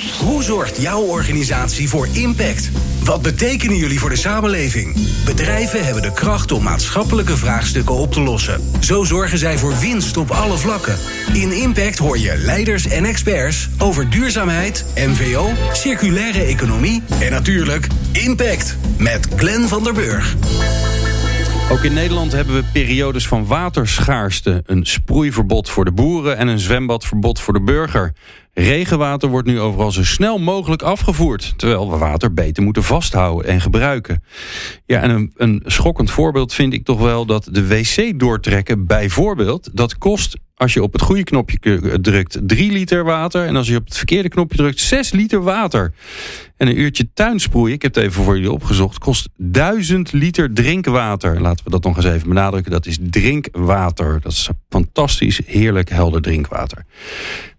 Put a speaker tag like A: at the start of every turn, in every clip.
A: Hoe zorgt jouw organisatie voor impact? Wat betekenen jullie voor de samenleving? Bedrijven hebben de kracht om maatschappelijke vraagstukken op te lossen. Zo zorgen zij voor winst op alle vlakken. In Impact hoor je leiders en experts over duurzaamheid, MVO, circulaire economie en natuurlijk Impact met Glenn van der Burg.
B: Ook in Nederland hebben we periodes van waterschaarste. Een sproeiverbod voor de boeren en een zwembadverbod voor de burger. Regenwater wordt nu overal zo snel mogelijk afgevoerd... terwijl we water beter moeten vasthouden en gebruiken. Ja, en een, een schokkend voorbeeld vind ik toch wel dat de wc doortrekken bijvoorbeeld... dat kost als je op het goede knopje drukt 3 liter water... en als je op het verkeerde knopje drukt 6 liter water. En een uurtje tuinsproeien, ik heb het even voor jullie opgezocht... kost 1000 liter drinkwater. Laten we dat nog eens even benadrukken. Dat is drinkwater. Dat is fantastisch, heerlijk, helder drinkwater.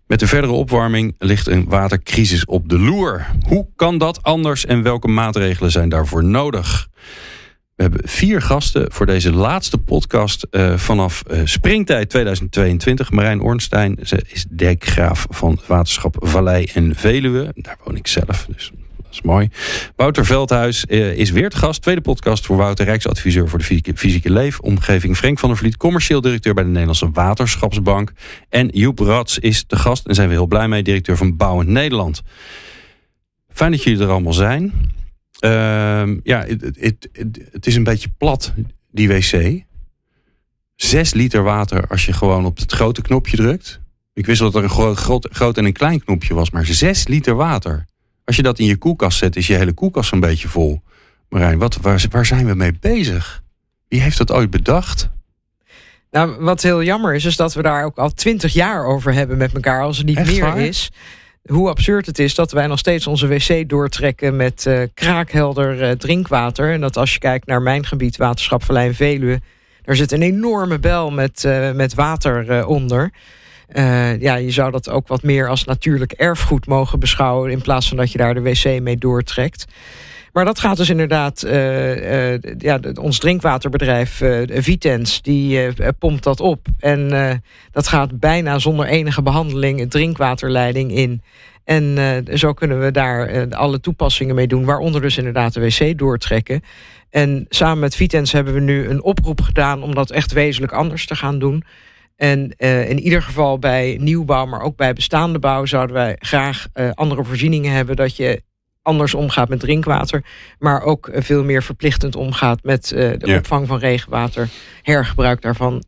B: Met de verdere opwarming ligt een watercrisis op de loer. Hoe kan dat anders en welke maatregelen zijn daarvoor nodig? We hebben vier gasten voor deze laatste podcast uh, vanaf uh, springtijd 2022. Marijn Ornstein, ze is dekgraaf van waterschap Vallei en Veluwe. Daar woon ik zelf, dus is mooi. Wouter Veldhuis uh, is weer te gast. Tweede podcast voor Wouter, Rijksadviseur voor de fysieke, leefomgeving. Frank van der Vliet, commercieel directeur bij de Nederlandse Waterschapsbank. En Joep Rats is te gast en zijn we heel blij mee, directeur van Bouwend Nederland. Fijn dat jullie er allemaal zijn. Uh, ja, het, is een beetje plat, die wc. Zes liter water als je gewoon op het grote knopje drukt. Ik wist dat er een groot, groot en een klein knopje was, maar zes liter water. Als je dat in je koelkast zet, is je hele koelkast een beetje vol. Marijn, wat, waar, waar zijn we mee bezig? Wie heeft dat ooit bedacht?
C: Nou, wat heel jammer is, is dat we daar ook al twintig jaar over hebben met elkaar, als het niet
B: Echt
C: meer
B: waar?
C: is. Hoe absurd het is dat wij nog steeds onze wc doortrekken met uh, kraakhelder uh, drinkwater. En dat als je kijkt naar mijn gebied, Waterschap Verlijn Veluwe, daar zit een enorme bel met, uh, met water onder. Uh, ja, je zou dat ook wat meer als natuurlijk erfgoed mogen beschouwen... in plaats van dat je daar de wc mee doortrekt. Maar dat gaat dus inderdaad... Uh, uh, ja, ons drinkwaterbedrijf Vitens, die pompt dat op. En dat gaat bijna zonder enige behandeling... drinkwaterleiding in... En zo kunnen we daar alle toepassingen mee doen, waaronder dus inderdaad de wc doortrekken. En samen met Vitens hebben we nu een oproep gedaan om dat echt wezenlijk anders te gaan doen. En uh, in ieder geval bij nieuwbouw, maar ook bij bestaande bouw, zouden wij graag uh, andere voorzieningen hebben. Dat je anders omgaat met drinkwater, maar ook uh, veel meer verplichtend omgaat met de ja. opvang van regenwater, hergebruik daarvan.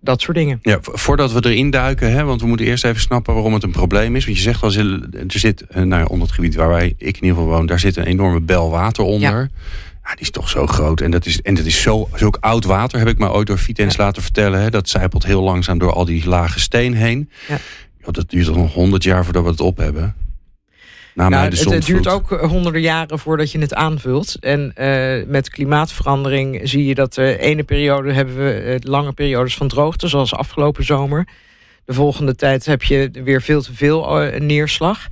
C: dat soort dingen.
B: Ja, voordat we erin duiken, hè, want we moeten eerst even snappen waarom het een probleem is. Want je zegt wel, er zit, nou ja, onder het gebied waar wij, ik in ieder geval woon, daar zit een enorme bel water onder. Ja. Ja, die is toch zo groot. En dat is, en dat is zo, ook oud water, heb ik me ooit door Vitens ja. laten vertellen. Hè. Dat zijpelt heel langzaam door al die lage steen heen. Ja. Yo, dat duurt nog honderd jaar voordat we het op hebben.
C: Na nou, het, het, duurt ook honderden jaren voordat je het aanvult. En uh, met klimaatverandering zie je dat de ene periode hebben we lange periodes van droogte, zoals afgelopen zomer. De volgende tijd heb je weer veel te veel neerslag.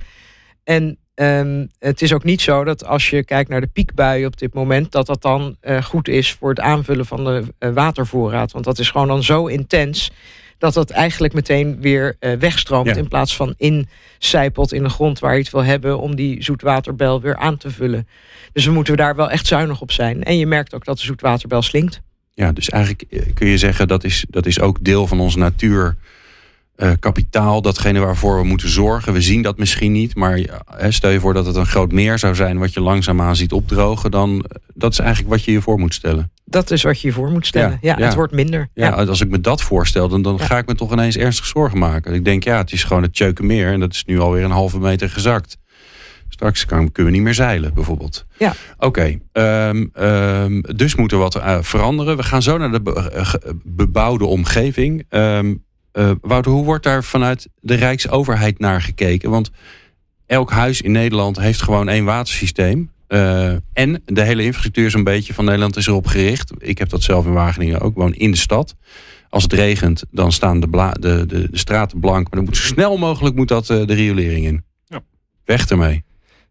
C: En Um, het is ook niet zo dat als je kijkt naar de piekbuien op dit moment, dat dat dan uh, goed is voor het aanvullen van de uh, watervoorraad. Want dat is gewoon dan zo intens dat dat eigenlijk meteen weer uh, wegstroomt. Ja. In plaats van incijpelt in de grond waar je het wil hebben om die zoetwaterbel weer aan te vullen. Dus we moeten daar wel echt zuinig op zijn. En je merkt ook dat de zoetwaterbel slinkt.
B: Ja, dus eigenlijk kun je zeggen dat is, dat is ook deel van onze natuur. Uh, kapitaal, datgene waarvoor we moeten zorgen. We zien dat misschien niet, maar stel je voor dat het een groot meer zou zijn wat je langzaamaan ziet opdrogen, dan dat is eigenlijk wat je je voor moet stellen.
C: Dat is wat je je voor moet stellen. Ja, ja, ja. het wordt minder.
B: Ja, als ik me dat voorstel, dan, dan ga ik me toch ineens ernstig zorgen maken. Ik denk, ja, het is gewoon het Tjeukenmeer en dat is nu alweer een halve meter gezakt. Straks kan, kunnen we niet meer zeilen, bijvoorbeeld.
C: Ja.
B: Oké, okay, um, um, dus moet er wat uh, veranderen. We gaan zo naar de be bebouwde omgeving. Um, Uh, Wouter, hoe wordt daar vanuit de Rijksoverheid naar gekeken? Want elk huis in Nederland heeft gewoon één watersysteem. Uh, en de hele infrastructuur zo'n beetje van Nederland is erop gericht. Ik heb dat zelf in Wageningen ook, gewoon in de stad. Als het regent, dan staan de, de, de, de straten blank. Maar dan moet zo snel mogelijk moet dat uh, de riolering in.
D: Ja.
B: Weg ermee.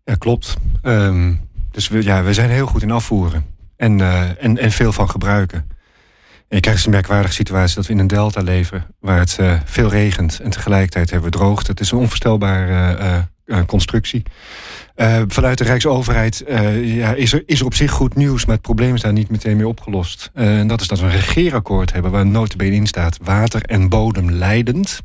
D: Ja, klopt. Um, dus we, ja, we zijn heel goed in afvoeren. En, uh, en, en veel van gebruiken. En je krijgt dus een merkwaardige situatie dat we in een delta leven... waar het uh, veel regent en tegelijkertijd hebben we droogte. Het is een onvoorstelbare uh, constructie. vanuit de Rijksoverheid ja, is, er, is er op zich goed nieuws, maar het probleem is daar niet meteen mee opgelost. en dat is dat we een regeerakkoord hebben waar notabene in staat water en bodem leidend.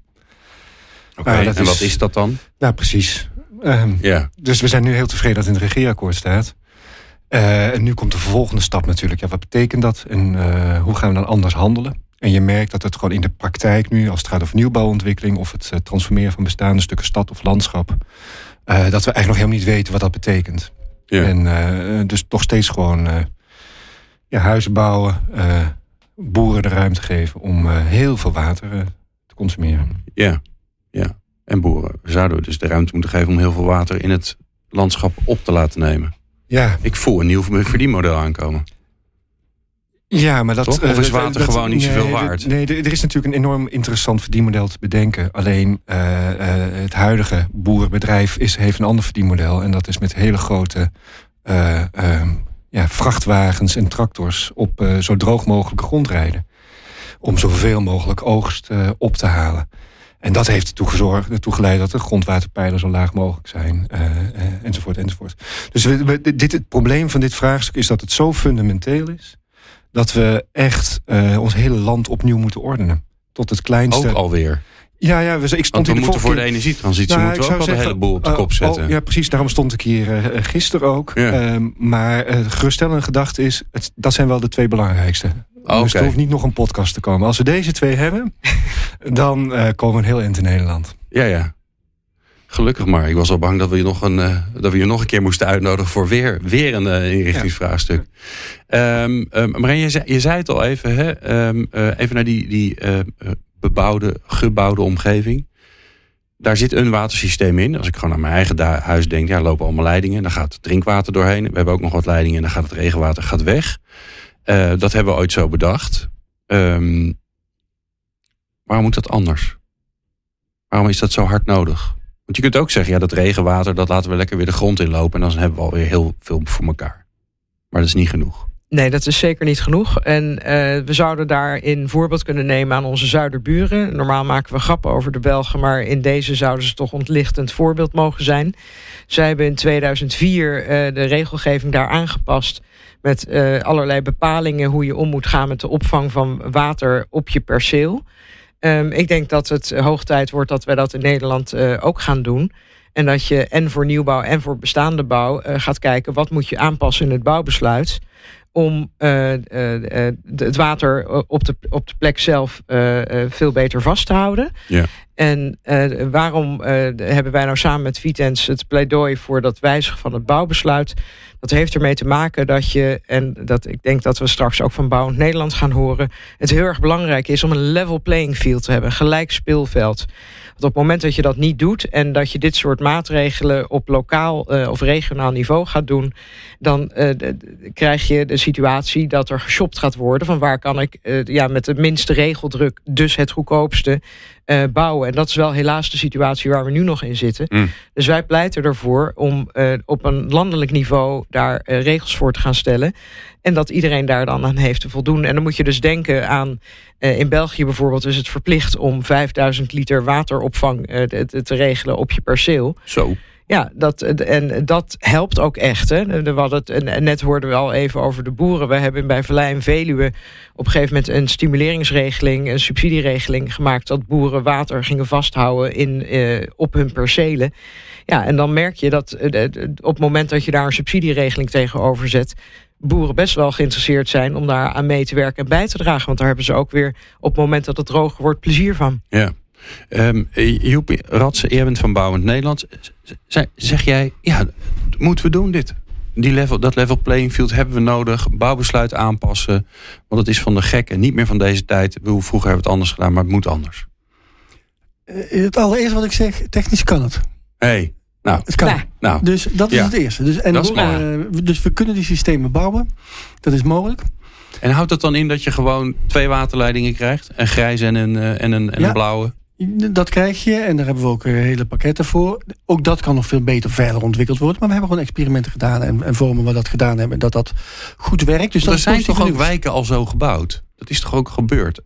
B: Oké, en wat is dat dan?
D: Nou, precies. Um, ja. Dus we zijn nu heel tevreden dat in het regeerakkoord staat. Uh, en nu komt de volgende stap natuurlijk. Ja, wat betekent dat en uh, hoe gaan we dan anders handelen? En je merkt dat het gewoon in de praktijk nu, als het gaat over nieuwbouwontwikkeling of het uh, transformeren van bestaande stukken stad of landschap, dat we eigenlijk nog helemaal niet weten wat dat betekent. Ja. En dus toch steeds gewoon ja, huizen bouwen, boeren de ruimte geven om heel veel water te consumeren.
B: Ja, ja. En boeren zouden dus de ruimte moeten geven om heel veel water in het landschap op te laten nemen. Ja. Ik voel een nieuw verdienmodel aankomen.
D: Ja, maar dat...
B: Of is eh, water gewoon niet zoveel waard?
D: Nee, er is natuurlijk een enorm interessant verdienmodel te bedenken. Alleen uh, uh, het huidige boerenbedrijf is, heeft een ander verdienmodel. En dat is met hele grote ehm, ja, vrachtwagens en tractors op zo droog mogelijke grond rijden. Om zoveel mogelijk oogst op te halen. En dat heeft ertoe, gezorgd, geleid dat de grondwaterpijlen zo laag mogelijk zijn. Uh, uh, enzovoort, enzovoort. Dus dit, het probleem van dit vraagstuk is dat het zo fundamenteel is... dat we echt uh, ons hele land opnieuw moeten ordenen. Tot het kleinste...
B: Ook alweer?
D: Ja, ja, we, ik stond
B: Want we moeten voor de energietransitie nou, moeten we ook al een heleboel op de kop zetten.
D: Oh, ja, precies. Daarom stond ik hier gisteren ook. Ja. Ehm, maar uh, geruststellende gedachte is... Het, dat zijn wel de twee belangrijkste. Okay. Dus er hoeft niet nog een podcast te komen. Als we deze twee hebben, dan uh, komen we een heel eind in Nederland.
B: Ja, ja. Gelukkig maar. Ik was al bang dat we je nog een, uh, dat we je nog een keer moesten uitnodigen voor weer, weer een uh, inrichtingsvraagstuk. Ja. Um, um, Marijn, je zei, je zei het al even, hè? Um, even naar die, die bebouwde, gebouwde omgeving. Daar zit een watersysteem in. Als ik gewoon aan mijn eigen huis denk, ja, lopen allemaal leidingen. Dan gaat drinkwater doorheen. We hebben ook nog wat leidingen en dan gaat het regenwater gaat weg. Uh, dat hebben we ooit zo bedacht. Um, waarom moet dat anders? Waarom is dat zo hard nodig? Want je kunt ook zeggen, ja, dat regenwater, dat laten we lekker weer de grond inlopen. En dan hebben we alweer heel veel voor elkaar. Maar dat is niet genoeg.
C: Nee, dat is zeker niet genoeg. En uh, we zouden daarin voorbeeld kunnen nemen aan onze zuiderburen. Normaal maken we grappen over de Belgen, maar in deze zouden ze toch ontlichtend voorbeeld mogen zijn. Zij hebben in 2004 uh, de regelgeving daar aangepast met uh, allerlei bepalingen hoe je om moet gaan met de opvang van water op je perceel. Um, ik denk dat het hoog tijd wordt dat wij dat in Nederland ook gaan doen. En dat je en voor nieuwbouw en voor bestaande bouw gaat kijken wat moet je aanpassen in het bouwbesluit om uh, uh, het water op de, op de plek zelf veel beter vast te houden. Ja. En waarom hebben wij nou samen met Vitens het pleidooi voor dat wijzigen van het bouwbesluit? Dat heeft ermee te maken dat je, en dat ik denk dat we straks ook van Bouwend Nederland gaan horen, het heel erg belangrijk is om een level playing field te hebben, een gelijk speelveld. Want op het moment dat je dat niet doet en dat je dit soort maatregelen op lokaal uh, of regionaal niveau gaat doen, dan uh, krijg je de situatie dat er geshopt gaat worden van waar kan ik uh, ja, met de minste regeldruk, dus het goedkoopste, uh, bouwen. En dat is wel helaas de situatie waar we nu nog in zitten. Mm. Dus wij pleiten ervoor om uh, op een landelijk niveau daar uh, regels voor te gaan stellen. En dat iedereen daar dan aan heeft te voldoen. En dan moet je dus denken aan, in België bijvoorbeeld is het verplicht om 5000 liter wateropvang te, te regelen op je perceel.
B: Zo.
C: Ja, dat, en dat helpt ook echt. Hè. We hadden het, en net hoorden we al even over de boeren. We hebben bij Verlijn Veluwe op een gegeven moment een stimuleringsregeling, een subsidieregeling gemaakt dat boeren water gingen vasthouden in, eh, op hun percelen. Ja, en dan merk je dat eh, op het moment dat je daar een subsidieregeling tegenover zet, boeren best wel geïnteresseerd zijn om daar aan mee te werken en bij te dragen. Want daar hebben ze ook weer op het moment dat het droger wordt plezier van.
B: Ja. Um, Joep Ratsen, jij bent van Bouwend Nederland. Zeg jij, ja, moeten we doen dit? Die level, dat level playing field hebben we nodig. Bouwbesluit aanpassen. Want het is van de gek en niet meer van deze tijd. We vroeger hebben we het anders gedaan, maar het moet anders.
E: Uh, het allereerste wat ik zeg, technisch kan het.
B: hey, nou.
E: Het kan. Nou. Dus dat is het eerste. Dus, en dat uh, dus we kunnen die systemen bouwen. Dat is mogelijk.
B: En houdt dat dan in dat je gewoon twee waterleidingen krijgt? Een grijze en een, uh, en een, en een blauwe?
E: Dat krijg je en daar hebben we ook eh, hele pakketten voor. Ook dat kan nog veel beter verder ontwikkeld worden. Maar we hebben gewoon experimenten gedaan en, en vormen waar dat gedaan hebben. Dat dat goed werkt. Dus
B: er zijn toch ook wijken al zo gebouwd? Dat is toch ook gebeurd?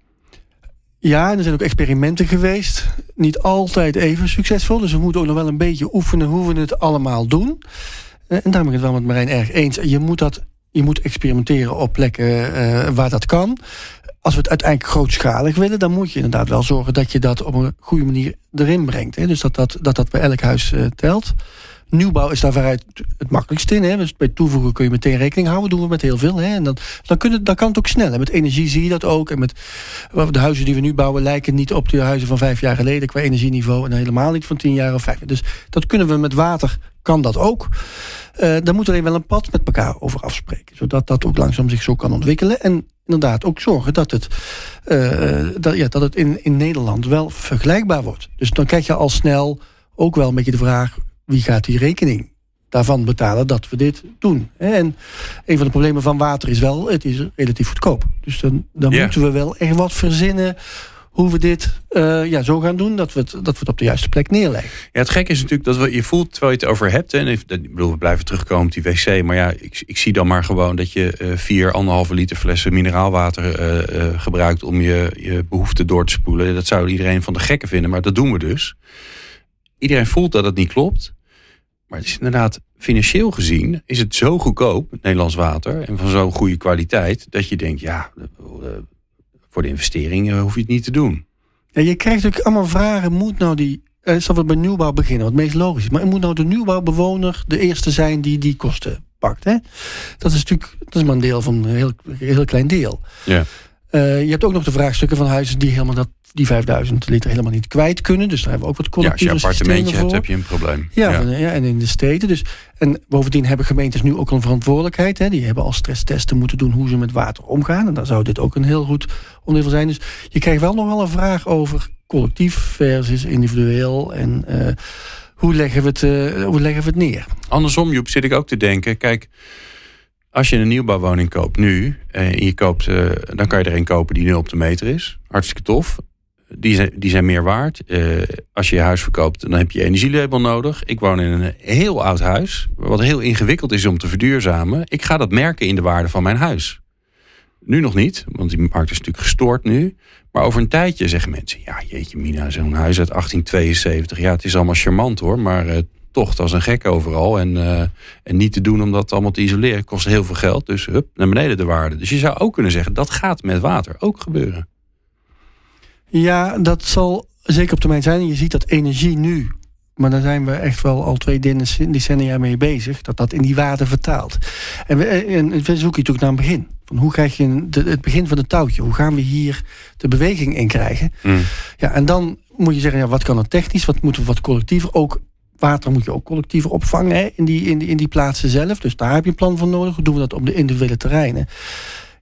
E: Ja, en er zijn ook experimenten geweest. Niet altijd even succesvol. Dus we moeten ook nog wel een beetje oefenen hoe we het allemaal doen. Eh, en daar ben ik het wel met Marijn erg eens. Je moet, dat, je moet experimenteren op plekken uh, waar dat kan. Als we het uiteindelijk grootschalig willen, dan moet je inderdaad wel zorgen dat je dat op een goede manier erin brengt. Hè? Dus dat dat, dat dat bij elk huis uh, telt. Nieuwbouw is daar veruit het makkelijkst in. Hè? Dus bij toevoegen kun je meteen rekening houden. doen we met heel veel. Hè? En dan, dan, dan kan het ook snel. En met energie zie je dat ook. En met de huizen die we nu bouwen lijken niet op de huizen van vijf jaar geleden qua energieniveau. En helemaal niet van tien jaar of vijf. Dus dat kunnen we met water, kan dat ook. Uh, daar moet even wel een pad met elkaar over afspreken. Zodat dat ook langzaam zich zo kan ontwikkelen. En inderdaad ook zorgen dat het, uh, dat, ja, dat het in, in Nederland wel vergelijkbaar wordt. Dus dan krijg je al snel ook wel een beetje de vraag wie gaat die rekening daarvan betalen dat we dit doen. En een van de problemen van water is wel, het is relatief goedkoop. Dus dan, dan yeah. moeten we wel echt wat verzinnen hoe we dit uh, ja, zo gaan doen, dat we, het, dat we het op de juiste plek neerleggen.
B: Ja, het gekke is natuurlijk dat we, je voelt terwijl je het over hebt. Hè, en ik bedoel, we blijven terugkomen op die wc. Maar ja, ik, ik zie dan maar gewoon dat je uh, vier, anderhalve liter flessen mineraalwater uh, gebruikt om je, je behoefte door te spoelen. Dat zou iedereen van de gekken vinden, maar dat doen we dus. Iedereen voelt dat het niet klopt. Maar het is inderdaad, financieel gezien, is het zo goedkoop, Nederlands water, en van zo'n goede kwaliteit, dat je denkt, ja, voor de investering hoef je het niet te doen.
E: Ja, je krijgt ook allemaal vragen, moet nou die, eh, zal we bij nieuwbouw beginnen, wat meest logisch is, maar moet nou de nieuwbouwbewoner de eerste zijn die die kosten pakt? Hè? Dat is natuurlijk, dat is maar een deel van een heel, heel klein deel.
B: Ja.
E: Uh, je hebt ook nog de vraagstukken van huizen die helemaal dat die 5000 liter helemaal niet kwijt kunnen. Dus daar hebben we ook wat collectieve
B: Ja, als je appartementje hebt, heb je een probleem.
E: Ja, ja. Van, ja, en in de steden. Dus, en bovendien hebben gemeentes nu ook een verantwoordelijkheid. Hè. Die hebben al stresstesten moeten doen hoe ze met water omgaan. En daar zou dit ook een heel goed onderdeel van zijn. Dus je krijgt wel nog wel een vraag over collectief versus individueel. En uh, hoe, leggen we het, uh, hoe leggen we het neer?
B: Andersom, Joep, zit ik ook te denken. Kijk, als je een nieuwbouwwoning koopt nu, en je koopt, uh, dan kan je er een kopen die nu op de meter is. Hartstikke tof die zijn, die zijn meer waard. Uh, als je je huis verkoopt, dan heb je energielabel nodig. Ik woon in een heel oud huis, wat heel ingewikkeld is om te verduurzamen. Ik ga dat merken in de waarde van mijn huis. Nu nog niet, want die markt is natuurlijk gestoord nu. Maar over een tijdje zeggen mensen: Ja, jeetje, Mina, zo'n huis uit 1872. Ja, het is allemaal charmant hoor, maar toch, dat is een gek overal. En, uh, en niet te doen om dat allemaal te isoleren kost heel veel geld. Dus hup, naar beneden de waarde. Dus je zou ook kunnen zeggen: dat gaat met water ook gebeuren.
E: Ja, dat zal zeker op termijn zijn. Je ziet dat energie nu, maar daar zijn we echt wel al twee decennia mee bezig, dat dat in die waarde vertaalt. En we, en we zoeken natuurlijk naar een begin. Van hoe krijg je de, het begin van het touwtje? Hoe gaan we hier de beweging in krijgen?
B: Mm.
E: Ja, en dan moet je zeggen, ja, wat kan er technisch? Wat moeten we wat collectiever? Ook water moet je ook collectiever opvangen hè, in, die, in, die, in die plaatsen zelf. Dus daar heb je een plan voor nodig. Hoe doen we dat op de individuele terreinen?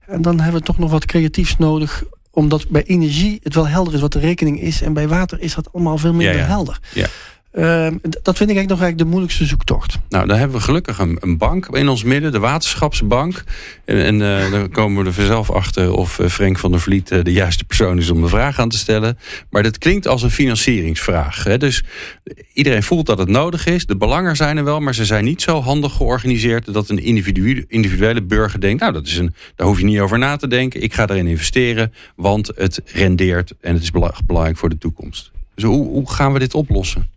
E: En dan hebben we toch nog wat creatiefs nodig omdat bij energie het wel helder is wat de rekening is. En bij water is dat allemaal veel minder
B: ja, ja.
E: helder.
B: Ja.
E: Uh, dat vind ik eigenlijk nog eigenlijk de moeilijkste zoektocht.
B: Nou, dan hebben we gelukkig een, een bank in ons midden, de Waterschapsbank. En, en uh, dan komen we er vanzelf achter of uh, Frank van der Vliet de juiste persoon is om de vraag aan te stellen. Maar dat klinkt als een financieringsvraag. Hè? Dus iedereen voelt dat het nodig is. De belangen zijn er wel, maar ze zijn niet zo handig georganiseerd dat een individu individuele burger denkt: Nou, dat is een, daar hoef je niet over na te denken. Ik ga erin investeren, want het rendeert en het is belangrijk voor de toekomst. Dus hoe, hoe gaan we dit oplossen?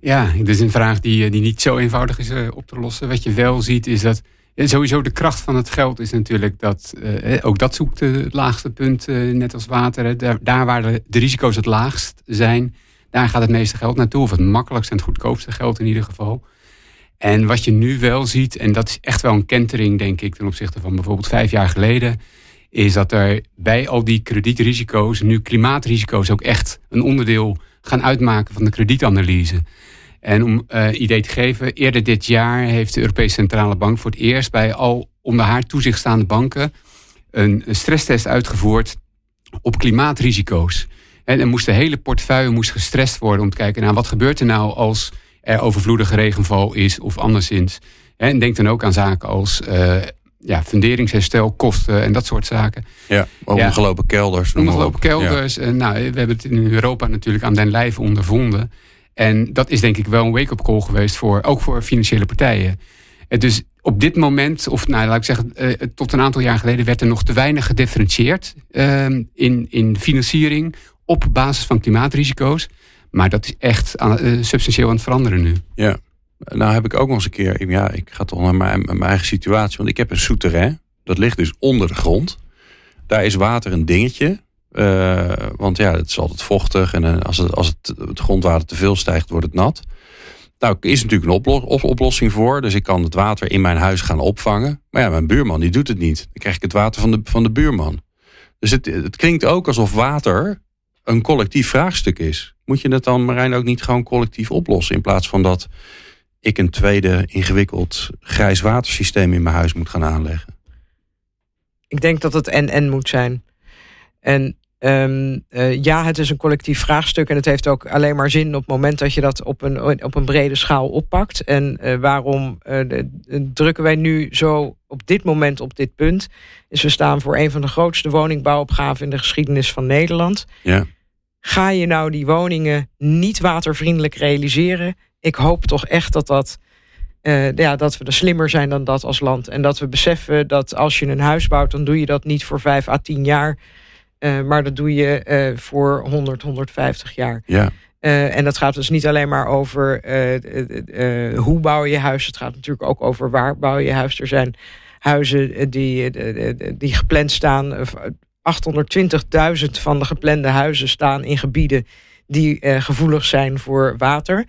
F: Ja, dit is een vraag die, die niet zo eenvoudig is uh, op te lossen. Wat je wel ziet is dat sowieso de kracht van het geld is natuurlijk dat uh, ook dat zoekt het laagste punt, uh, net als water. Daar, daar, waar de, de, risico's het laagst zijn, daar gaat het meeste geld naartoe. Of het makkelijkste en het goedkoopste geld in ieder geval. En wat je nu wel ziet, en dat is echt wel een kentering, denk ik, ten opzichte van bijvoorbeeld vijf jaar geleden, is dat er bij al die kredietrisico's nu klimaatrisico's ook echt een onderdeel gaan uitmaken van de kredietanalyse. En om uh, idee te geven, eerder dit jaar heeft de Europese Centrale Bank voor het eerst bij al onder haar toezicht staande banken een, stresstest uitgevoerd op klimaatrisico's. En er moest de hele portefeuille moest gestrest worden om te kijken naar wat gebeurt er nou als er overvloedige regenval is of anderszins. En denk dan ook aan zaken als uh, ja, funderingsherstel, kosten en dat soort zaken.
B: Ja, omgelopen ja, kelders.
F: Omgelopen kelders. Ja. En nou, we hebben het in Europa natuurlijk aan den lijve ondervonden. En dat is denk ik wel een wake-up call geweest voor, ook voor financiële partijen. En dus op dit moment, of nou, laat ik zeggen, uh, tot een aantal jaar geleden werd er nog te weinig gedifferentieerd uh, in, in financiering op basis van klimaatrisico's. Maar dat is echt aan, uh, substantieel aan het veranderen nu.
B: Ja, nou heb ik ook nog eens een keer, ja, ik ga toch naar mijn, mijn eigen situatie, want ik heb een souterrain, dat ligt dus onder de grond. Daar is water een dingetje. Uh, want ja, het is altijd vochtig en als, het, als het, het grondwater te veel stijgt, wordt het nat. Nou, is natuurlijk een oplossing voor. Dus ik kan het water in mijn huis gaan opvangen. Maar ja, mijn buurman die doet het niet. Dan krijg ik het water van de, van de buurman. Dus het, het klinkt ook alsof water een collectief vraagstuk is. Moet je dat dan, Marijn, ook niet gewoon collectief oplossen? In plaats van dat ik een tweede ingewikkeld grijs watersysteem in mijn huis moet gaan aanleggen.
C: Ik denk dat het en-en moet zijn. En Um, uh, ja, het is een collectief vraagstuk en het heeft ook alleen maar zin op het moment dat je dat op een, op een brede schaal oppakt. En uh, waarom uh, de, drukken wij nu zo op dit moment op dit punt? Is we staan voor een van de grootste woningbouwopgaven in de geschiedenis van Nederland.
B: Ja.
C: Ga je nou die woningen niet watervriendelijk realiseren? Ik hoop toch echt dat dat. ja, dat we er slimmer zijn dan dat als land. En dat we beseffen dat als je een huis bouwt, dan doe je dat niet voor vijf à tien jaar. Uh, maar dat doe je uh, voor 100, 150 jaar.
B: Ja.
C: En dat gaat dus niet alleen maar over hoe bouw je huis. Het gaat natuurlijk ook over waar bouw je huis. Er zijn huizen die, die gepland staan. 820.000 van de geplande huizen staan in gebieden die gevoelig zijn voor water.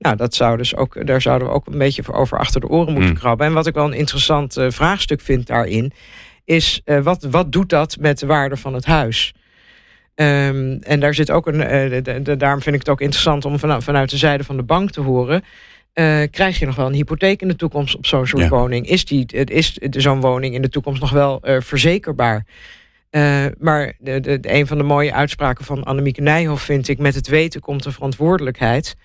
C: Nou, dat zou dus ook, daar zouden we ook een beetje over achter de oren moeten mm. krabben. En wat ik wel een interessant vraagstuk vind daarin is uh, wat, wat doet dat met de waarde van het huis? Um, en daar zit ook een. Uh, de, de, daarom vind ik het ook interessant om vanuit, vanuit de zijde van de bank te horen. Uh, krijg je nog wel een hypotheek in de toekomst op zo'n soort ja. woning? Is, die, is zo'n woning in de toekomst nog wel verzekerbaar? maar de, de, een van de mooie uitspraken van Annemieke Nijhoff vind ik... met het weten komt de verantwoordelijkheid.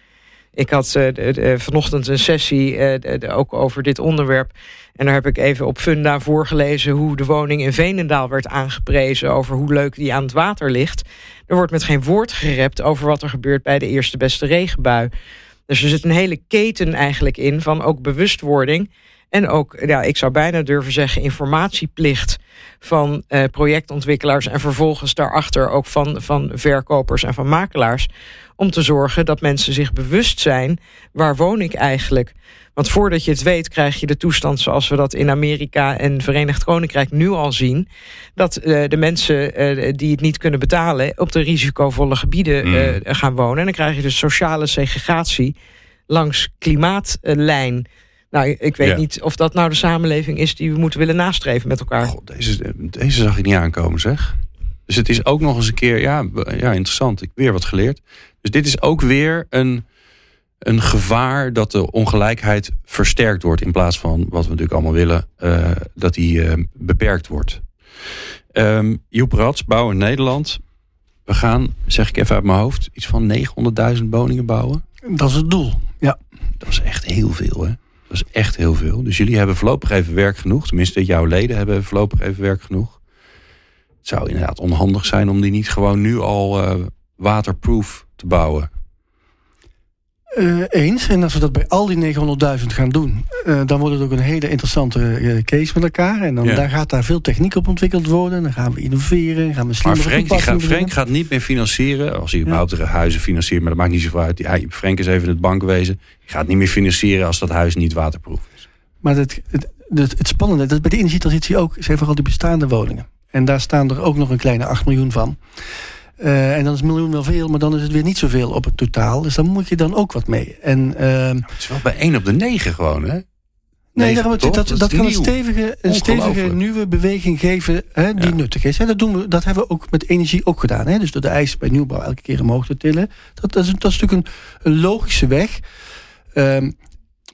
C: Ik had uh, vanochtend een sessie uh, ook over dit onderwerp. En daar heb ik even op Funda voorgelezen hoe de woning in Venendaal werd aangeprezen. Over hoe leuk die aan het water ligt. Er wordt met geen woord gerept over wat er gebeurt bij de eerste beste regenbui. Dus er zit een hele keten eigenlijk in van ook bewustwording. En ook, ja, ik zou bijna durven zeggen, informatieplicht van eh, projectontwikkelaars en vervolgens daarachter ook van, van verkopers en van makelaars. Om te zorgen dat mensen zich bewust zijn, waar woon ik eigenlijk? Want voordat je het weet, krijg je de toestand zoals we dat in Amerika en Verenigd Koninkrijk nu al zien. Dat uh, de mensen uh, die het niet kunnen betalen op de risicovolle gebieden mm. gaan wonen. En dan krijg je dus sociale segregatie langs klimaatlijn. Nou, ik weet ja. niet of dat nou de samenleving is die we moeten willen nastreven met elkaar.
B: God, deze, deze zag ik niet aankomen, zeg. Dus het is ook nog eens een keer, ja, ja interessant. Ik weer wat geleerd. Dus dit is ook weer een, een gevaar dat de ongelijkheid versterkt wordt. In plaats van wat we natuurlijk allemaal willen, uh, dat die uh, beperkt wordt. Um, Joep Rats, Bouw in Nederland. We gaan, zeg ik even uit mijn hoofd, iets van 900.000 woningen bouwen.
E: Dat is het doel, ja.
B: Dat is echt heel veel, hè? Dat is echt heel veel. Dus jullie hebben voorlopig even werk genoeg. Tenminste, jouw leden hebben voorlopig even werk genoeg. Het zou inderdaad onhandig zijn om die niet gewoon nu al uh, waterproof te bouwen.
E: Uh, eens. En als we dat bij al die 900.000 gaan doen, uh, dan wordt het ook een hele interessante uh, case met elkaar. En dan ja. daar gaat daar veel techniek op ontwikkeld worden. Dan gaan we innoveren, gaan we slimmer
B: Maar Frank, gaat, Frank gaat niet meer financieren. Als hij überhaupt ja. huizen financiert, maar dat maakt niet zoveel uit. Hij, Frank is even het bankwezen. Hij gaat niet meer financieren als dat huis niet waterproof is.
E: Maar het, het, het, het spannende, dat bij de energietransitie ook, zijn vooral die bestaande woningen. En daar staan er ook nog een kleine 8 miljoen van. Uh, en dan is een miljoen wel veel, maar dan is het weer niet zoveel op het totaal. Dus dan moet je dan ook wat mee. En, uh,
B: het is wel bij 1 op de 9 gewoon, hè?
E: Nee, daarom, dat, dat, dat, kan een stevige, een stevige nieuwe beweging geven hè, die ja. nuttig is. En dat, doen we, dat hebben we ook met energie ook gedaan. Hè? Dus door de eis bij nieuwbouw elke keer omhoog te tillen. Dat, dat, is, dat is natuurlijk een, een logische weg. Um,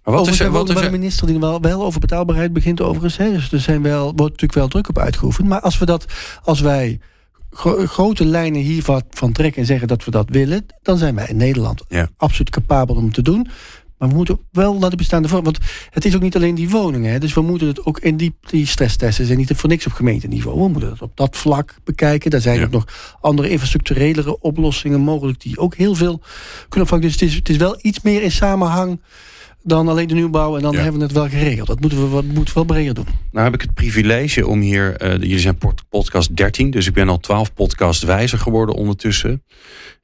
B: maar wat is er, wat
E: is er? de minister die wel, wel over betaalbaarheid begint overigens. Hè? Dus er zijn wel, wordt natuurlijk wel druk op uitgeoefend. Maar als we dat, als wij gro grote lijnen hiervan van trekken en zeggen dat we dat willen, dan zijn wij in Nederland
B: ja.
E: absoluut capabel om te doen. Maar we moeten wel naar de bestaande vorm. Want het is ook niet alleen die woningen. Hè. Dus we moeten het ook in die, die stresstesten zijn niet voor niks op gemeenteniveau. We moeten het op dat vlak bekijken. Daar zijn ja. ook nog andere infrastructurelere oplossingen mogelijk die ook heel veel kunnen opvangen. Dus het is, het is wel iets meer in samenhang dan alleen de nieuwbouw en dan
B: Ja.
E: hebben we het wel geregeld. Dat moeten we, wat, moeten we wel breder doen.
B: Nou heb ik het privilege om hier... eh, jullie zijn pod- podcast 13, dus ik ben al 12 podcast wijzer geworden ondertussen.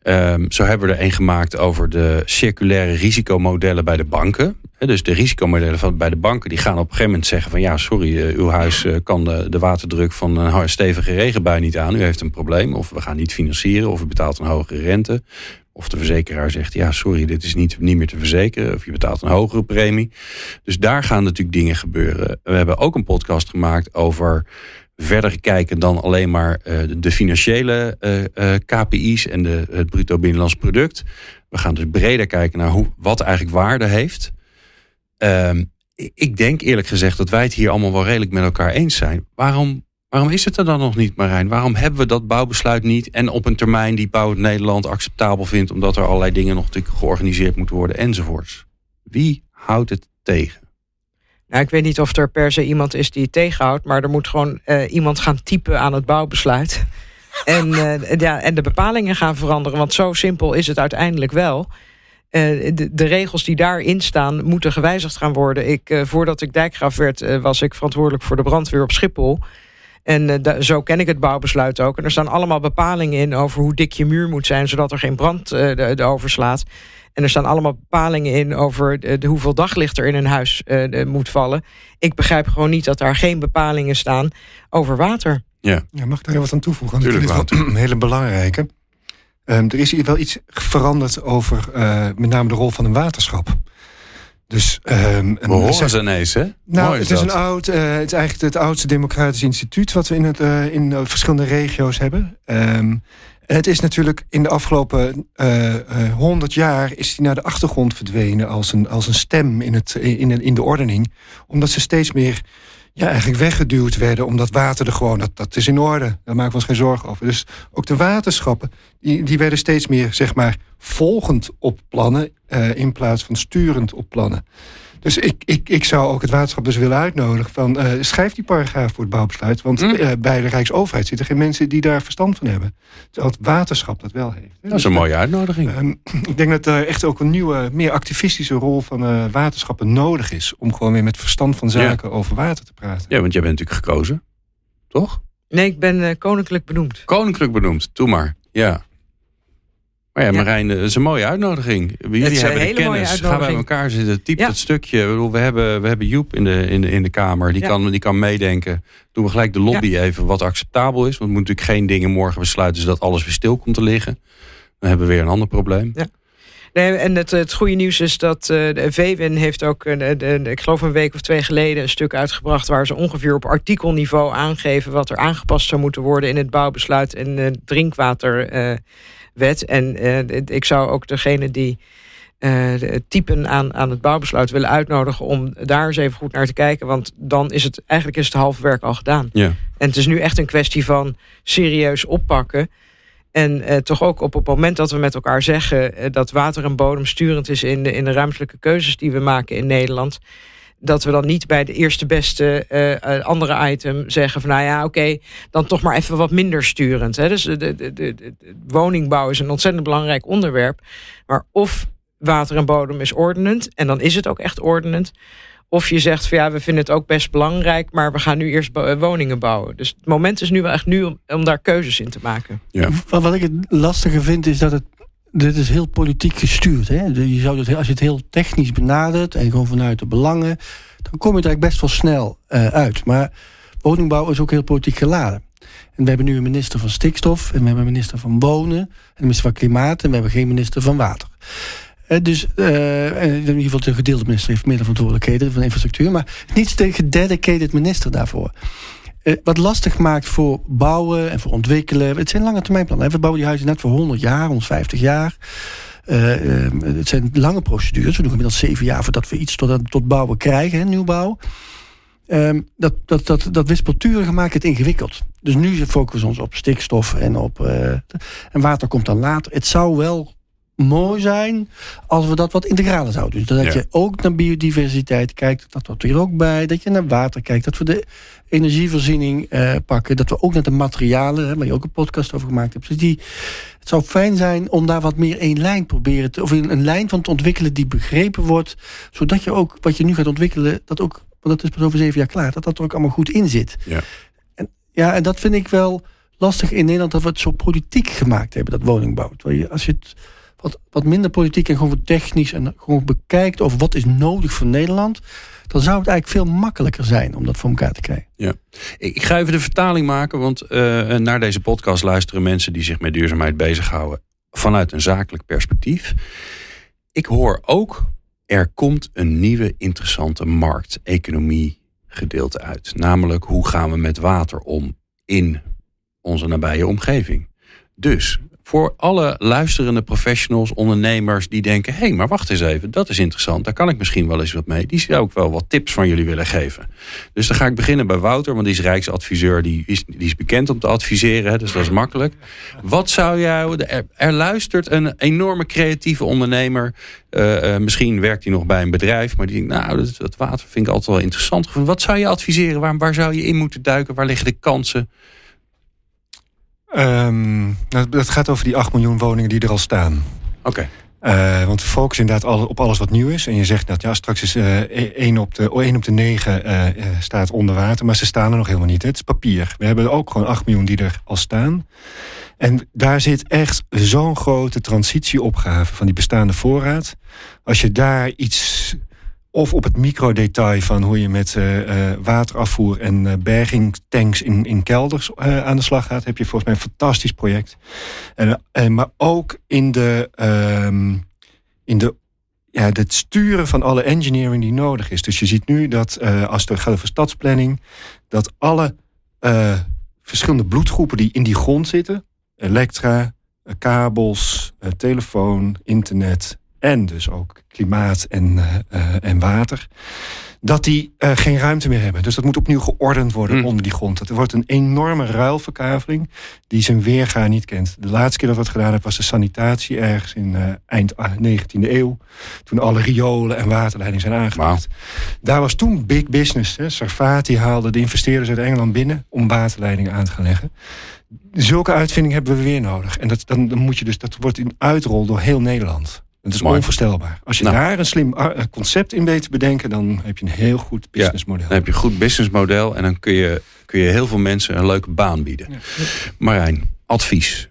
B: Ehm, zo hebben we er een gemaakt over de circulaire risicomodellen bij de banken. Dus de risicomodellen van, bij de banken die gaan op een gegeven moment zeggen van... ja, sorry, eh, uw huis eh, kan de, de waterdruk van een stevige regenbui niet aan. U heeft een probleem. Of we gaan niet financieren. Of u betaalt een hogere rente. Of de verzekeraar zegt, ja, sorry, dit is niet, niet meer te verzekeren. Of je betaalt een hogere premie. Dus daar gaan natuurlijk dingen gebeuren. We hebben ook een podcast gemaakt over verder kijken dan alleen maar eh, de financiële eh, eh, KPI's en de, het bruto binnenlands product. We gaan dus breder kijken naar hoe, wat eigenlijk waarde heeft. Ehm, ik- ik denk eerlijk gezegd dat wij het hier allemaal wel redelijk met elkaar eens zijn. Waarom, waarom is het er dan nog niet, Marijn? Waarom hebben we dat bouwbesluit niet en op een termijn die Bouw Nederland acceptabel vindt, omdat er allerlei dingen nog natuurlijk georganiseerd moeten worden enzovoorts? Wie houdt het tegen?
C: Nou, ik weet niet of er per se iemand is die het tegenhoudt, maar er moet gewoon eh, iemand gaan typen aan het bouwbesluit. En, eh, ja, en de bepalingen gaan veranderen, want zo simpel is het uiteindelijk wel. Eh, de, de regels die daarin staan moeten gewijzigd gaan worden. Ik, eh, voordat ik dijkgraaf werd, was ik verantwoordelijk voor de brandweer op Schiphol. En eh, da- zo ken ik het bouwbesluit ook. En er staan allemaal bepalingen in over hoe dik je muur moet zijn, zodat er geen brand eh, de, de overslaat. En er staan allemaal bepalingen in over de, de hoeveel daglicht er in een huis eh, de- moet vallen. Ik begrijp gewoon niet dat daar geen bepalingen staan over water.
D: Ja, mag ik daar even wat aan toevoegen? Want ik
B: Tuurlijk,
D: vind het wel een hele belangrijke. Ehm, er is hier wel iets veranderd over eh, met name de rol van een waterschap. Dus, ehm,
B: We horen
D: zeg-
B: ze ineens, hè?
D: nou,
B: Mooi
D: het is,
B: dat.
D: een oud, eh, het is eigenlijk het oudste democratisch instituut wat we in, het, eh, in eh, verschillende regio's hebben. Ehm, en het is natuurlijk in de afgelopen honderd jaar is die naar de achtergrond verdwenen als een, als een stem in, het, in, in de ordening. Omdat ze steeds meer ja, eigenlijk weggeduwd werden. Omdat water er gewoon, dat, dat is in orde. Daar maken we ons geen zorgen over. Dus ook de waterschappen, die, die werden steeds meer, zeg maar, volgend op plannen. eh, in plaats van sturend op plannen. Dus ik, ik, ik zou ook het waterschap dus willen uitnodigen van eh, schrijf die paragraaf voor het bouwbesluit. Want
B: Mm.
D: eh, bij de Rijksoverheid zitten geen mensen die daar verstand van hebben. Terwijl het waterschap dat wel heeft.
B: Dat is een mooie uitnodiging.
D: Ehm, ik denk dat er echt ook een nieuwe, meer activistische rol van eh, waterschappen nodig is. Om gewoon weer met verstand van zaken over water te praten.
B: Ja, want jij bent natuurlijk gekozen. Toch?
C: Nee, ik ben eh, koninklijk benoemd.
B: Koninklijk benoemd. Doe maar. Ja. Maar ja. Marijn, eh, dat is een mooie uitnodiging. Jullie
C: is een
B: hebben
C: hele mooie
B: kennis. Ga bij
C: uitnodiging.
B: elkaar zitten. Typ dat stukje. We hebben, we hebben Joep in de, in de, in de Kamer. Die, kan, die kan meedenken. Doen we gelijk de lobby even wat acceptabel is. Want we moeten natuurlijk geen dingen morgen besluiten... zodat alles weer stil komt te liggen. Dan hebben we weer een ander probleem.
C: Ja. Nee, en het, het goede nieuws is dat eh, de VWin heeft ook, eh, de, de- de- ik geloof een week of twee geleden, een stuk uitgebracht waar ze ongeveer op artikelniveau aangeven wat er aangepast zou moeten worden in het bouwbesluit en de drinkwaterwet. en eh, ik zou ook degene die het typen aan, aan het bouwbesluit willen uitnodigen om daar eens even goed naar te kijken. Want dan is het eigenlijk is het halve werk al gedaan.
B: Ja.
C: En het is nu echt een kwestie van serieus oppakken. En eh, toch ook op het moment dat we met elkaar zeggen dat water en bodem sturend is in de, in de ruimtelijke keuzes die we maken in Nederland. Dat we dan niet bij de eerste beste eh, eh, andere item zeggen van nou ja, oké, dan toch maar even wat minder sturend. Hè? Dus de, de, de, de- de woningbouw is een ontzettend belangrijk onderwerp. Maar of water en bodem is ordenend, en dan is het ook echt ordenend. Of je zegt van ja, we vinden het ook best belangrijk, maar we gaan nu eerst eh, woningen bouwen. Dus het moment is nu wel echt nu om, om daar keuzes in te maken.
E: Wat, wat ik het lastige vind is dat het. Dit is heel politiek gestuurd. Hè? Je zou heel- als je het heel technisch benadert en gewoon vanuit de belangen, dan kom je er eigenlijk best wel snel eh, uit. Maar woningbouw is ook heel politiek geladen. En we hebben nu een minister van stikstof, en we hebben een minister van wonen, en een minister van klimaat, en we hebben geen minister van water. Eh, dus eh, in ieder geval de gedeelde minister heeft meer verantwoordelijkheden van infrastructuur, maar niet de gededicated minister daarvoor. Eh, wat lastig maakt voor bouwen en voor ontwikkelen. Het zijn lange termijnplannen. We bouwen die huizen net voor 100 jaar, 150 jaar. Eh, eh, het zijn lange procedures. We doen inmiddels zeven jaar voordat we iets tot, tot bouwen krijgen, hè, nieuwbouw. Ehm, dat, dat, dat, dat wispelturige maakt het ingewikkeld. Dus nu focussen we ons op stikstof en op. en water komt dan later. Het zou wel mooi zijn als we dat wat integraler zouden doen. Dat je ook naar biodiversiteit kijkt, dat wordt hier ook bij. Dat je naar water kijkt, dat we de energievoorziening eh, pakken. Dat we ook naar de materialen, hè, waar je ook een podcast over gemaakt hebt. Dus die, het zou fijn zijn om daar wat meer één lijn proberen te, of een, een lijn van te ontwikkelen die begrepen wordt. Zodat je ook wat je nu gaat ontwikkelen, dat ook, want dat is pas over zeven jaar klaar, dat dat er ook allemaal goed in zit.
B: Ja.
E: En, ja, en dat vind ik wel lastig in Nederland dat we het zo politiek gemaakt hebben, dat woningbouw. Terwijl je, als je het wat, wat minder politiek en gewoon technisch en gewoon bekijkt over wat is nodig voor Nederland, dan zou het eigenlijk veel makkelijker zijn om dat voor elkaar te krijgen.
B: Ja. Ik ga even de vertaling maken, want uh, naar deze podcast luisteren mensen die zich met duurzaamheid bezighouden vanuit een zakelijk perspectief. Ik hoor ook, er komt een nieuwe interessante markt, economie gedeelte uit. Namelijk, hoe gaan we met water om in onze nabije omgeving? Dus voor alle luisterende professionals, ondernemers die denken: hé, hey, maar wacht eens even, dat is interessant, daar kan ik misschien wel eens wat mee. Die zou ook wel wat tips van jullie willen geven. Dus dan ga ik beginnen bij Wouter, want die is Rijksadviseur, die is, die is bekend om te adviseren, dus dat is makkelijk. Wat zou jou, er, er luistert een enorme creatieve ondernemer, uh, uh, misschien werkt hij nog bij een bedrijf, maar die denkt: nou, dat, dat water vind ik altijd wel interessant. Wat zou je adviseren? Waar, waar zou je in moeten duiken? Waar liggen de kansen?
D: Um, dat, dat, gaat over die 8 miljoen woningen die er al staan.
B: Oké.
D: Okay. Uh, want we focussen inderdaad al, op alles wat nieuw is. En je zegt dat ja, straks is uh, 1, op de, 1 op de 9 uh, staat onder water. Maar ze staan er nog helemaal niet. Het is papier. We hebben ook gewoon 8 miljoen die er al staan. En daar zit echt zo'n grote transitieopgave van die bestaande voorraad. Als je daar iets of op het microdetail van hoe je met uh, waterafvoer en uh, bergingstanks in, in kelders aan de slag gaat, heb je volgens mij een fantastisch project. En, en, maar ook in de, ehm, in de ja, het sturen van alle engineering die nodig is. Dus je ziet nu dat als het gaat over stadsplanning, dat alle verschillende bloedgroepen die in die grond zitten, elektra, kabels, telefoon, internet, en dus ook klimaat en, uh, uh, en water, dat die uh, geen ruimte meer hebben. Dus dat moet opnieuw geordend worden mm. onder die grond. Dat wordt een enorme ruilverkaveling die zijn weerga niet kent. De laatste keer dat we dat gedaan hebben was de sanitatie ergens in eind 19e eeuw. Toen alle riolen en waterleidingen zijn aangelegd. Wow. Daar was toen big business. Hè. Sarfati haalde de investeerders uit Engeland binnen om waterleidingen aan te gaan leggen. Zulke uitvinding hebben we weer nodig. En dat, dan, dan moet je dus, dat wordt in uitrol door heel Nederland. Het is Mooi. onvoorstelbaar. Als je nou. daar een slim concept in weet te bedenken, dan heb je een heel goed businessmodel.
B: Ja, dan heb je een goed businessmodel en dan kun je, kun je heel veel mensen een leuke baan bieden. Ja. Marijn, advies.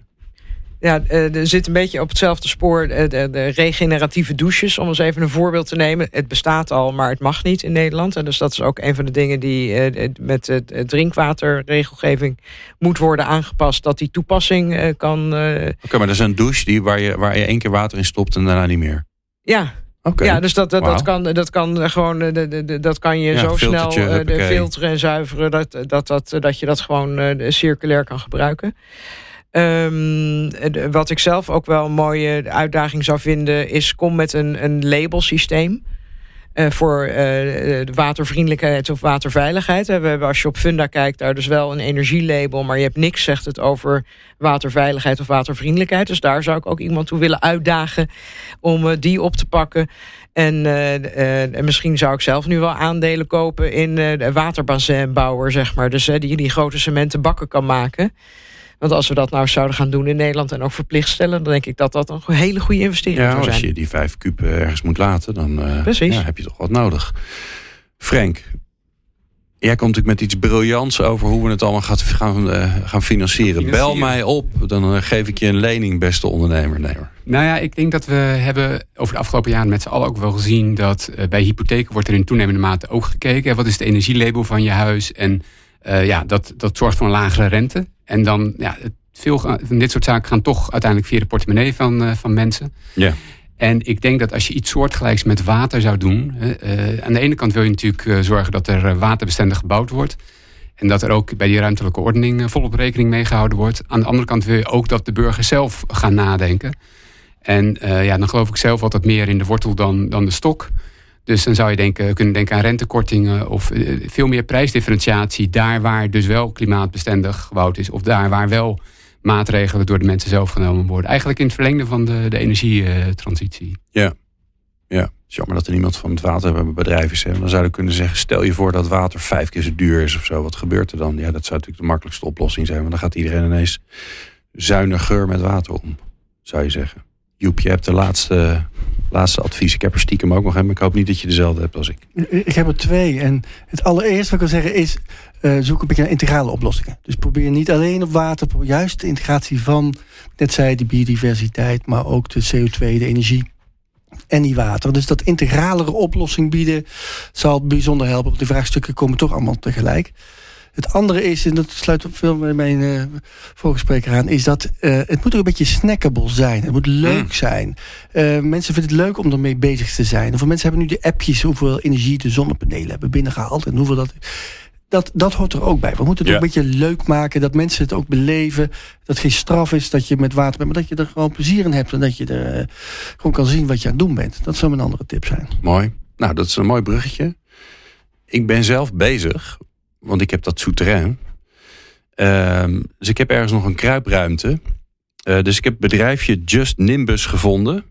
C: Ja, er zit een beetje op hetzelfde spoor. De, de, regeneratieve douches, om eens even een voorbeeld te nemen. Het bestaat al, maar het mag niet in Nederland. En dus dat is ook een van de dingen die met de drinkwaterregelgeving moet worden aangepast. Dat die toepassing kan.
B: Oké, okay, maar dat is een douche die, waar, je, waar je één keer water in stopt en daarna niet meer.
C: Ja, Okay. Ja, dus dat, dat, wow. dat, kan, dat kan gewoon dat kan je ja, zo snel de filteren en zuiveren dat, dat, dat, dat je dat gewoon circulair kan gebruiken. Um, wat ik zelf ook wel een mooie uitdaging zou vinden, is kom met een, een labelsysteem. Uh, voor de watervriendelijkheid of waterveiligheid. We hebben, als je op Funda kijkt, daar dus wel een energielabel, maar je hebt niks, zegt het, over waterveiligheid of watervriendelijkheid. Dus daar zou ik ook iemand toe willen uitdagen om die op te pakken. En, en, misschien zou ik zelf nu wel aandelen kopen in waterbassinbouwer, zeg maar. Dus die die grote cementen bakken kan maken. Want als we dat nou zouden gaan doen in Nederland en ook verplicht stellen, dan denk ik dat dat een hele goede investering
B: ja,
C: zou zijn.
B: Als je die vijf kuub ergens moet laten, dan uh, ja, heb je toch wat nodig. Frank, jij komt natuurlijk met iets briljants over hoe we het allemaal gaat, gaan, uh, gaan financieren. Bel mij op, dan uh, geef ik je een lening, beste ondernemer. Nee, hoor.
F: Nou ja, ik denk dat we hebben over de afgelopen jaren met z'n allen ook wel gezien dat bij hypotheken wordt er in toenemende mate ook gekeken. Wat is het energielabel van je huis? En ja, dat, dat zorgt voor een lagere rente. En dan, ja, veel van dit soort zaken gaan toch uiteindelijk via de portemonnee van, uh, van mensen.
B: Ja.
F: En ik denk dat als je iets soortgelijks met water zou doen. Uh, aan de ene kant wil je natuurlijk zorgen dat er waterbestendig gebouwd wordt. En dat er ook bij die ruimtelijke ordening volop rekening mee gehouden wordt. Aan de andere kant wil je ook dat de burgers zelf gaan nadenken. En ja, dan geloof ik zelf altijd meer in de wortel dan, dan de stok. Dus dan zou je denken, kunnen denken aan rentekortingen of eh, veel meer prijsdifferentiatie. Daar waar dus wel klimaatbestendig gebouwd is. Of daar waar wel maatregelen door de mensen zelf genomen worden. Eigenlijk in het verlengde van de, de energietransitie.
B: Ja. Ja, jammer dat er niemand van het waterbedrijf is. Hè? Dan zouden kunnen zeggen, stel je voor dat water vijf keer zo duur is of zo. Wat gebeurt er dan? Ja, dat zou natuurlijk de makkelijkste oplossing zijn. Want dan gaat iedereen ineens zuiniger met water om, zou je zeggen. Joep, je hebt de laatste, laatste advies. Ik heb er stiekem ook nog een, maar ik hoop niet dat je dezelfde hebt als ik.
E: Ik heb er twee. En het allereerste wat ik wil zeggen is... Uh, zoek een beetje naar integrale oplossingen. Dus probeer niet alleen op water... juist de integratie van, net zei de biodiversiteit... maar ook de CO2, de energie en die water. Dus dat integralere oplossing bieden zal bijzonder helpen. Want de vraagstukken komen toch allemaal tegelijk. Het andere is, en dat sluit op veel met mijn uh, vorige spreker aan, is dat uh, het moet ook een beetje snackable zijn. Het moet leuk mm. zijn. Uh, mensen vinden het leuk om ermee bezig te zijn. Voor mensen hebben nu de appjes hoeveel energie de zonnepanelen hebben binnengehaald en hoeveel dat dat, dat hoort er ook bij. We moeten het ook een beetje leuk maken. Dat mensen het ook beleven. Dat het geen straf is dat je met water bent. Maar dat je er gewoon plezier in hebt. En dat je er uh, gewoon kan zien wat je aan het doen bent. Dat zou mijn andere tip zijn.
B: Mooi. Nou, dat is een mooi bruggetje. Ik ben zelf bezig. Want ik heb dat souterrain. Uh, dus ik heb ergens nog een kruipruimte. Uh, dus ik heb het bedrijfje Just Nimbus gevonden.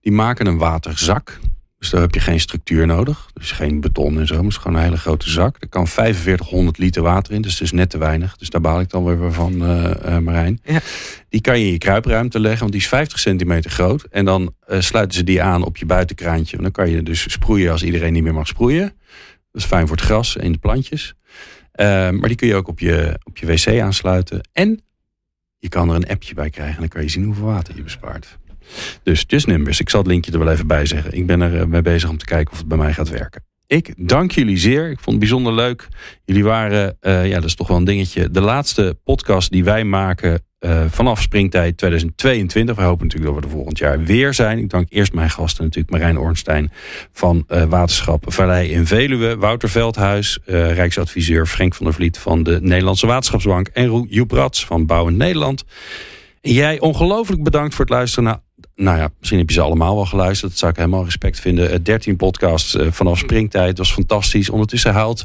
B: Die maken een waterzak. Dus daar heb je geen structuur nodig. Dus geen beton en zo. Maar het is gewoon een hele grote zak. Er kan 4500 liter water in. Dus het is net te weinig. Dus daar baal ik dan weer van, uh, Marijn. Ja. Die kan je in je kruipruimte leggen. Want die is 50 centimeter groot. En dan sluiten ze die aan op je buitenkraantje. En dan kan je dus sproeien als iedereen niet meer mag sproeien. Dat is fijn voor het gras en de plantjes. Uh, maar die kun je ook op je, op je wc aansluiten. En je kan er een appje bij krijgen. En dan kan je zien hoeveel water je bespaart. Dus Just Nimbus, ik zal het linkje er wel even bij zeggen. Ik ben er eh, mee bezig om te kijken of het bij mij gaat werken. Ik dank jullie zeer. Ik vond het bijzonder leuk. Jullie waren, uh, ja, dat is toch wel een dingetje. De laatste podcast die wij maken uh, vanaf springtijd 2022. We hopen natuurlijk dat we er volgend jaar weer zijn. Ik dank eerst mijn gasten, natuurlijk Marijn Ornstein van uh, Waterschap Vallei in Veluwe. Wouter Veldhuis, Rijksadviseur Frank van der Vliet van de Nederlandse Waterschapsbank. En Joep Rats van Bouwend Nederland. Jij ongelooflijk bedankt voor het luisteren naar nou ja, misschien heb je ze allemaal wel geluisterd. Dat zou ik helemaal respect vinden. 13 eh, podcasts uh, vanaf springtijd. was fantastisch. Ondertussen huilt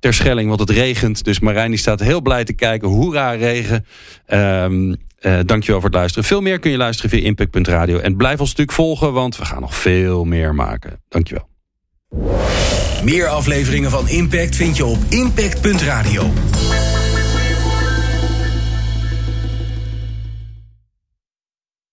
B: ter Schelling, want het regent. Dus Marijn die staat heel blij te kijken. Hoera, regen. Um, uh, dankjewel voor het luisteren. Veel meer kun je luisteren via impact.radio. En blijf ons natuurlijk volgen, want we gaan nog veel meer maken. Dankjewel.
A: Meer afleveringen van Impact vind je op impact.radio.